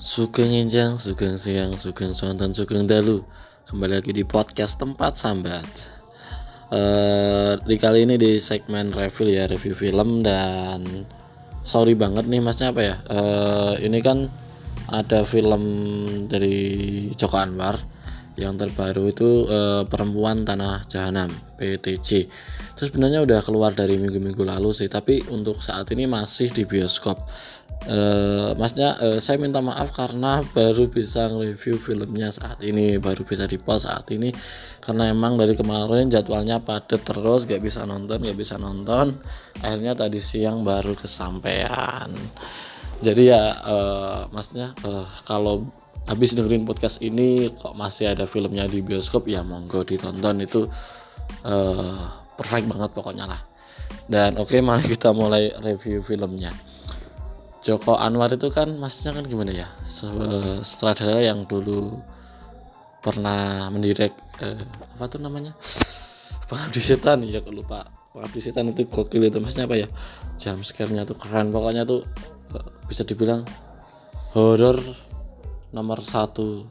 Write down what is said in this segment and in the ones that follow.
Sugeng Injang, Sugeng Siang, Sugeng Sonten, Sugeng Dalu. Kembali lagi di podcast Tempat Sambat. Uh, Di kali ini di segmen review ya, review film dan Sorry banget nih masnya apa ya? Uh, Ini kan ada film dari Joko Anwar. Yang terbaru itu uh, perempuan tanah jahanam PTJ itu sebenarnya udah keluar dari minggu-minggu lalu sih tapi untuk saat ini masih di bioskop uh, masnya uh, saya minta maaf karena baru bisa review filmnya saat ini baru bisa di post saat ini. Karena emang dari kemarin jadwalnya padat terus gak bisa nonton gak bisa nonton. Akhirnya tadi siang baru kesampaian jadi ya uh, maksudnya uh, kalau habis dengerin podcast ini kok masih ada filmnya di bioskop ya monggo ditonton. Itu uh, perfect banget pokoknya lah. Dan oke okay, mari kita mulai review filmnya Joko Anwar itu kan maksudnya kan gimana ya? Sutradara yang dulu pernah mendirect uh, apa tuh namanya? Pengabdi setan ya aku lupa. Pengabdi setan itu gokil itu maksudnya apa ya? Jam scare-nya tuh keren pokoknya tuh uh, bisa dibilang horror nomor satu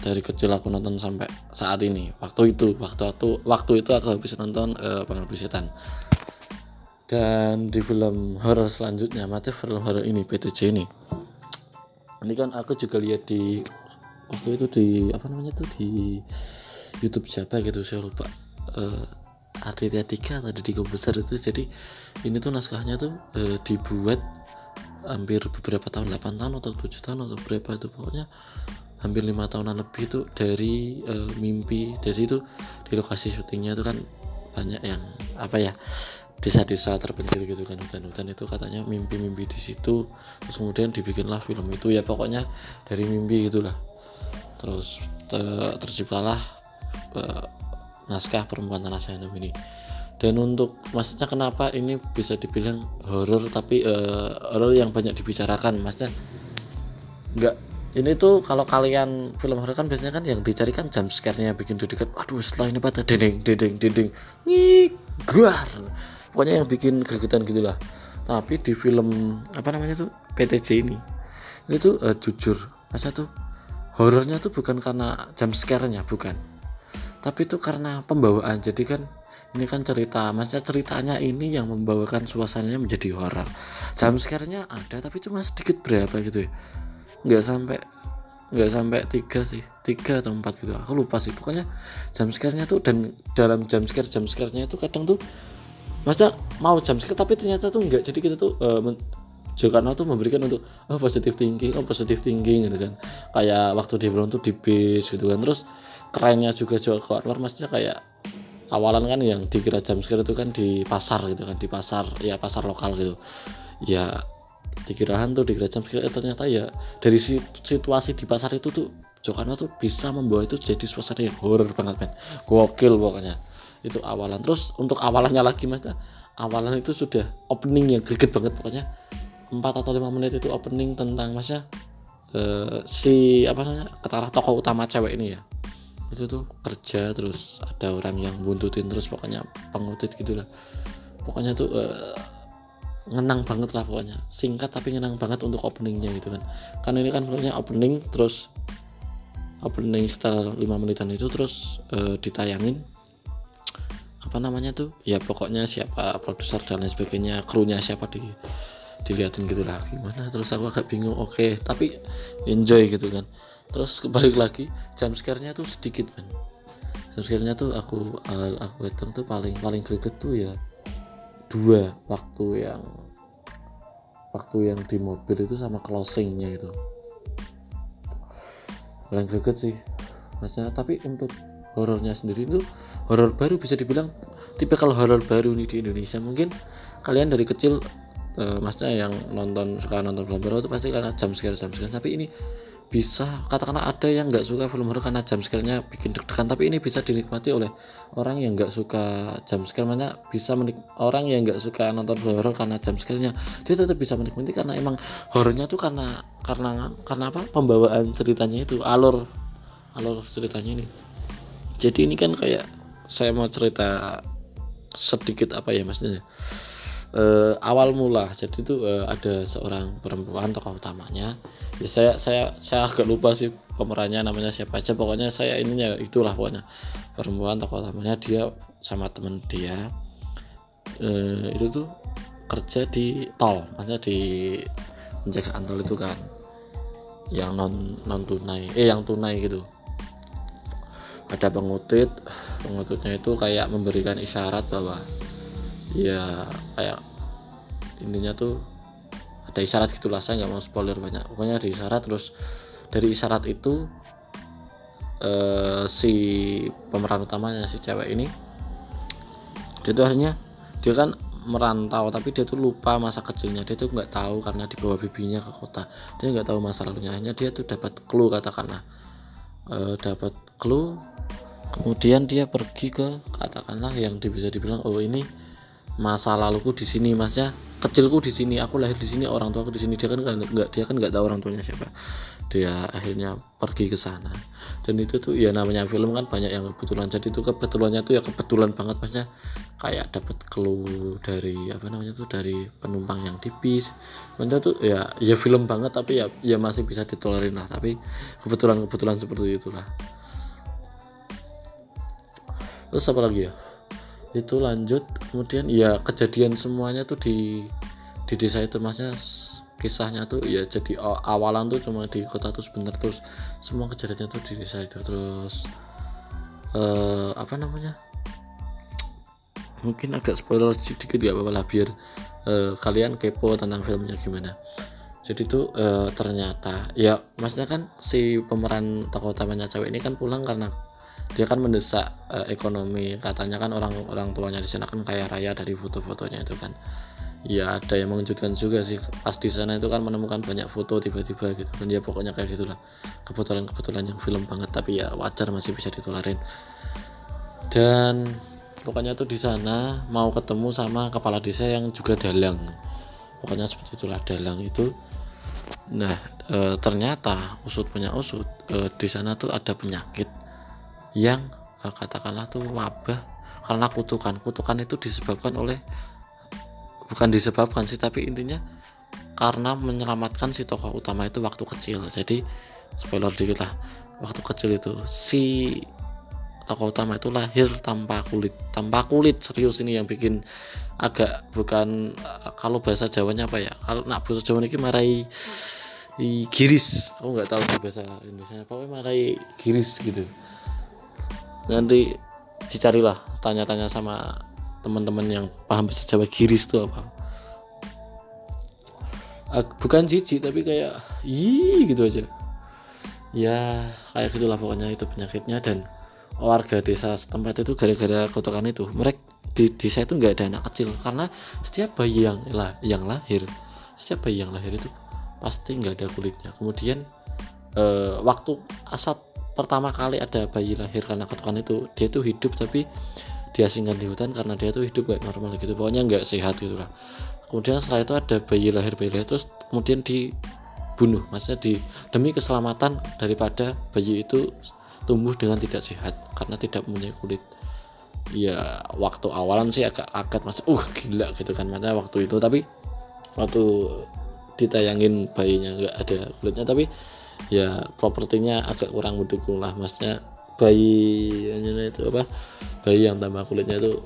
dari kecil aku nonton sampai saat ini. Waktu itu waktu itu waktu itu aku habis nonton uh, pengabdi setan dan di film horror selanjutnya mati film horror ini PTJ ini. Ini kan aku juga lihat di waktu itu di apa namanya tuh di YouTube siapa gitu saya lupa. Uh, Aditya Dika atau di besar itu. Jadi ini tuh naskahnya tuh uh, dibuat hampir beberapa tahun 8 tahun atau 7 tahun atau berapa itu pokoknya. Hampir lima tahunan lebih itu dari uh, mimpi. Dari itu di lokasi syutingnya itu kan banyak yang apa ya desa-desa terpencil gitu kan hutan-hutan itu katanya mimpi-mimpi di situ terus kemudian dibikinlah film itu ya pokoknya dari mimpi gitulah. Terus te, terciptalah uh, naskah perempuan tanah Sayanum ini. Dan untuk maksudnya kenapa ini bisa dibilang horor tapi uh, horor yang banyak dibicarakan maksudnya nggak ini tuh kalau kalian film horor kan biasanya kan yang dicari kan jump scare-nya bikin dedekat aduh setelah ini pada dendeng dendeng dendeng ngigar pokoknya yang bikin gregetan gitulah. Tapi di film apa namanya tuh? PTJ ini. Ini tuh uh, jujur. Masa tuh horornya tuh bukan karena jump scare-nya bukan. Tapi itu karena pembawaan. Jadi kan ini kan cerita. Maksudnya ceritanya ini yang membawakan suasananya menjadi horor. Jam scare-nya ada tapi cuma sedikit berapa gitu ya. Nggak sampai nggak sampai tiga sih. Tiga atau empat gitu. Aku lupa sih. Pokoknya jam scare-nya tuh dan dalam jam scare jam scare-nya itu kadang tuh maksudnya mau jam scare tapi ternyata tuh enggak jadi kita tuh uh, Jokarno tuh memberikan untuk oh positive thinking oh positive thinking gitu kan. Kayak waktu di tuh di base gitu kan. Terus kerennya juga Joko Anwar maksudnya kayak awalan kan yang dikira jam scare itu kan di pasar gitu kan. Di pasar ya pasar lokal gitu. Ya dikira hantu dikira jam scare eh, ternyata ya dari situasi di pasar itu tuh Jokano tuh bisa membawa itu jadi suasana yang horror banget men. Gokil pokoknya itu awalan. Terus untuk awalannya lagi mas awalan itu sudah opening yang greget banget pokoknya. 4 atau 5 menit itu opening tentang masnya uh, si apa namanya ketara tokoh utama cewek ini ya. Itu tuh kerja terus ada orang yang buntutin terus pokoknya pengutit gitulah. Pokoknya tuh uh, ngenang banget lah pokoknya. Singkat tapi ngenang banget untuk openingnya gitu kan. Kan ini kan filmnya opening terus opening sekitar 5 menitan itu terus uh, ditayangin apa namanya tuh? Ya pokoknya siapa produser dan lain sebagainya krunya siapa di dilihatin gitu lah gimana? Terus aku agak bingung oke okay, tapi enjoy gitu kan. Terus kembali lagi jam scare-nya tuh sedikit kan jam scare-nya tuh aku uh, aku hitung tuh paling paling greget tuh ya dua waktu yang waktu yang di mobil itu sama closingnya itu. Paling greget sih maksudnya tapi untuk horornya sendiri itu horor baru bisa dibilang tipe kalau horor baru nih di Indonesia. Mungkin kalian dari kecil uh, maksudnya yang nonton suka nonton film horor itu pasti karena jam scare jam scare. Tapi ini bisa katakanlah ada yang nggak suka film horor karena jam scare-nya bikin deg-degan. Tapi ini bisa dinikmati oleh orang yang nggak suka jam scare. Mana bisa menik orang yang nggak suka nonton film horor karena jam scare-nya dia tetap bisa menikmati karena emang horornya tuh karena karena karena apa? Pembawaan ceritanya itu alur alur ceritanya ini. Jadi ini kan kayak saya mau cerita sedikit apa ya maksudnya? Uh, awal mula jadi itu uh, ada seorang perempuan tokoh utamanya. Ya, saya saya saya agak lupa sih pemerannya namanya siapa aja. Pokoknya saya ininya itulah pokoknya. Perempuan tokoh utamanya dia sama temen dia uh, itu tuh kerja di tol maksudnya di penjagaan tol itu kan. Yang non non tunai eh yang tunai gitu ada pengutit pengutitnya itu kayak memberikan isyarat bahwa ya kayak intinya tuh ada isyarat gitulah saya nggak mau spoiler banyak. Pokoknya ada isyarat terus dari isyarat itu eh, si pemeran utamanya si cewek ini dia tuh akhirnya dia kan merantau tapi dia tuh lupa masa kecilnya. Dia tuh nggak tahu karena dibawa bibinya ke kota. Dia nggak tahu masa lalunya. Hanya dia tuh dapat clue katakanlah. E, dapat clue kemudian dia pergi ke katakanlah yang bisa dibilang oh ini masa laluku di sini masnya. Kecilku di sini aku lahir di sini orang tua aku di sini. Dia kan nggak dia kan nggak tahu orang tuanya siapa. Dia akhirnya pergi ke sana. Dan itu tuh ya namanya film kan banyak yang kebetulan. Jadi itu kebetulannya tuh ya kebetulan banget masnya. Kayak dapat clue dari apa namanya tuh dari penumpang yang di bis maksudnya tuh ya ya film banget tapi ya ya masih bisa ditolerin lah. Tapi kebetulan kebetulan seperti itulah terus apa lagi ya? Itu lanjut kemudian ya kejadian semuanya tuh di di desa itu masnya kisahnya tuh ya jadi awalan tuh cuma di kota tuh sebentar terus semua kejadiannya tuh di desa itu. Terus uh, apa namanya? Mungkin agak spoiler sedikit ya apa-apa lah biar uh, kalian kepo tentang filmnya gimana. Jadi tuh uh, ternyata ya maksudnya kan si pemeran tokoh utamanya cewek ini kan pulang karena dia kan mendesak uh, ekonomi. Katanya kan orang orang tuanya di sana kan kaya raya dari foto-fotonya itu kan. Ya ada yang mengejutkan juga sih. Pas di sana itu kan menemukan banyak foto tiba-tiba gitu kan. Ya pokoknya kayak gitulah. Kebetulan kebetulan yang film banget tapi ya wajar masih bisa ditularin. Dan pokoknya tuh di sana mau ketemu sama kepala desa yang juga dalang. Pokoknya seperti itulah dalang itu. Nah e, ternyata usut punya usut e, di sana tuh ada penyakit yang uh, katakanlah tuh wabah. Karena kutukan kutukan itu disebabkan oleh bukan disebabkan sih tapi intinya karena menyelamatkan si tokoh utama itu waktu kecil. Jadi spoiler dikit lah waktu kecil itu si tokoh utama itu lahir tanpa kulit. Tanpa kulit serius ini yang bikin agak bukan kalau bahasa Jawanya apa ya? Kalau nak bahasa Jawa ini marai giris. Aku nggak tahu bahasa Indonesia apa marai giris gitu nanti dicarilah tanya-tanya sama teman-teman yang paham bahasa Jawa giris itu apa. Bukan jijik tapi kayak ih gitu aja. Ya kayak gitulah pokoknya itu penyakitnya. Dan warga desa setempat itu gara-gara kotokan itu mereka di desa itu nggak ada anak kecil. Karena setiap bayi yang lah yang lahir setiap bayi yang lahir itu pasti nggak ada kulitnya. Kemudian eh, waktu asap pertama kali ada bayi lahir karena ketukan itu dia tuh hidup tapi diasingkan di hutan karena dia tuh hidup gak normal gitu. Pokoknya nggak sehat gitu lah kemudian setelah itu ada bayi lahir bayi lahir terus kemudian dibunuh. Maksudnya di demi keselamatan daripada bayi itu tumbuh dengan tidak sehat karena tidak mempunyai kulit. Ya waktu awalan sih agak agak masih uh gila gitu kan makanya waktu itu. Tapi waktu ditayangin bayinya nggak ada kulitnya tapi ya propertinya agak kurang mendukung lah maksudnya bayi itu apa? Bayi yang tambah kulitnya itu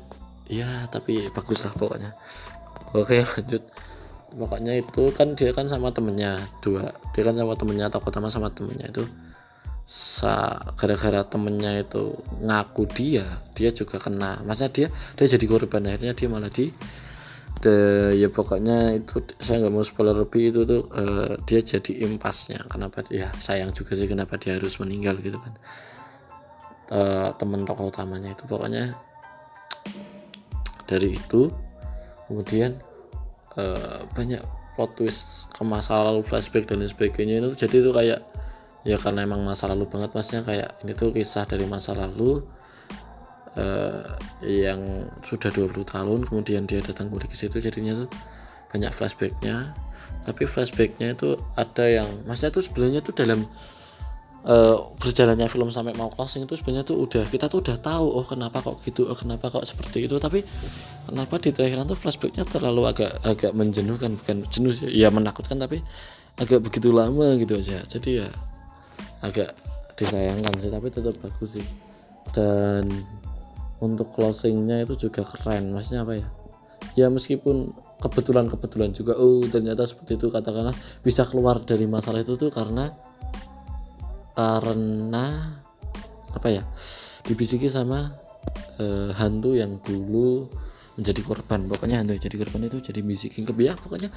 ya tapi bagus lah pokoknya. Oke lanjut. Pokoknya itu kan dia kan sama temennya dua. Dia kan sama temennya atau utama sama temennya itu. Sa gara-gara temennya itu ngaku dia dia juga kena. Masa dia dia jadi korban akhirnya dia malah di de, ya pokoknya itu saya nggak mau spoiler lebih itu tuh uh, dia jadi impasnya. Kenapa ya sayang juga sih kenapa dia harus meninggal gitu kan. Uh, temen tokoh utamanya itu pokoknya. Dari itu kemudian uh, banyak plot twist ke masa lalu flashback dan lain sebagainya. Itu jadi itu kayak ya karena emang masa lalu banget masnya kayak ini tuh kisah dari masa lalu uh, yang sudah 20 tahun kemudian dia datang ke situ jadinya tuh banyak flashbacknya. Tapi flashbacknya itu ada yang maksudnya itu sebenarnya tuh dalam uh, berjalannya film sampai mau closing itu sebenarnya tuh udah kita tuh udah tahu oh kenapa kok gitu oh kenapa kok seperti itu. Tapi kenapa di terakhiran tuh flashbacknya terlalu agak agak menjenuhkan bukan jenuh ya menakutkan tapi agak begitu lama gitu aja. Jadi ya agak disayangkan sih tapi tetap bagus sih. Dan untuk closingnya itu juga keren. Maksudnya apa ya? Ya meskipun kebetulan kebetulan juga oh ternyata seperti itu katakanlah bisa keluar dari masalah itu tuh karena karena apa ya? Dibisiki sama uh, hantu yang dulu menjadi korban. Pokoknya hantu jadi korban itu jadi bisikin ke ya pokoknya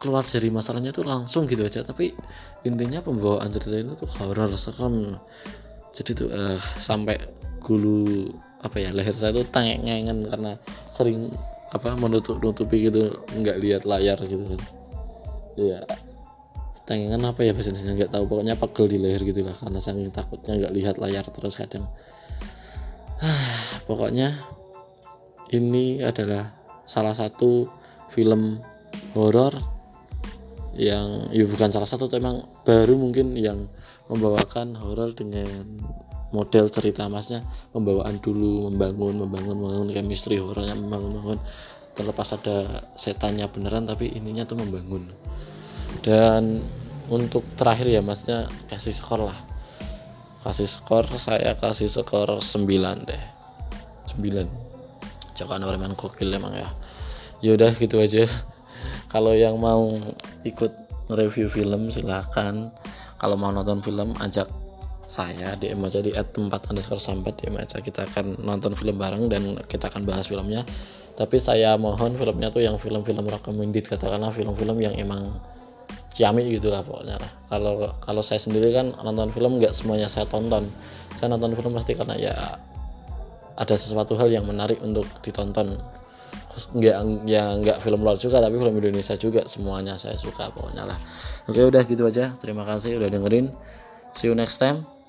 keluar dari masalahnya tuh langsung gitu aja. Tapi intinya pembawaan cerita ini tuh horor serem. Jadi tuh uh, sampai gulu apa ya leher saya tuh tangeng karena sering apa menutup nutupi gitu nggak lihat layar gitu kan. Ya tangan apa ya biasanya nggak tahu. Pokoknya pegel di leher gitu lah karena saking takutnya nggak lihat layar terus kadang. Pokoknya ini adalah salah satu film horor yang ya bukan salah satu memang baru mungkin yang membawakan horor dengan model cerita masnya pembawaan dulu membangun membangun membangun chemistry horornya membangun membangun terlepas ada setannya beneran tapi ininya tuh membangun. Dan untuk terakhir ya maksudnya kasih skor lah. Kasih skor saya kasih skor 9 deh. 9 Joko Anwar kokil emang ya. Yaudah gitu aja. Kalau yang mau ikut review film silahkan. Kalau mau nonton film ajak saya DM aja di at tempat underscore sampai DM aja. Kita akan nonton film bareng dan kita akan bahas filmnya. Tapi saya mohon filmnya tuh yang film-film recommended katakanlah film-film yang emang ciamik gitu lah pokoknya lah. Kalau kalau saya sendiri kan nonton film nggak semuanya saya tonton. Saya nonton film pasti karena ya ada sesuatu hal yang menarik untuk ditonton. Nggak ya nggak film luar juga tapi film Indonesia juga semuanya saya suka pokoknya lah. Oke udah gitu aja. Terima kasih udah dengerin. See you next time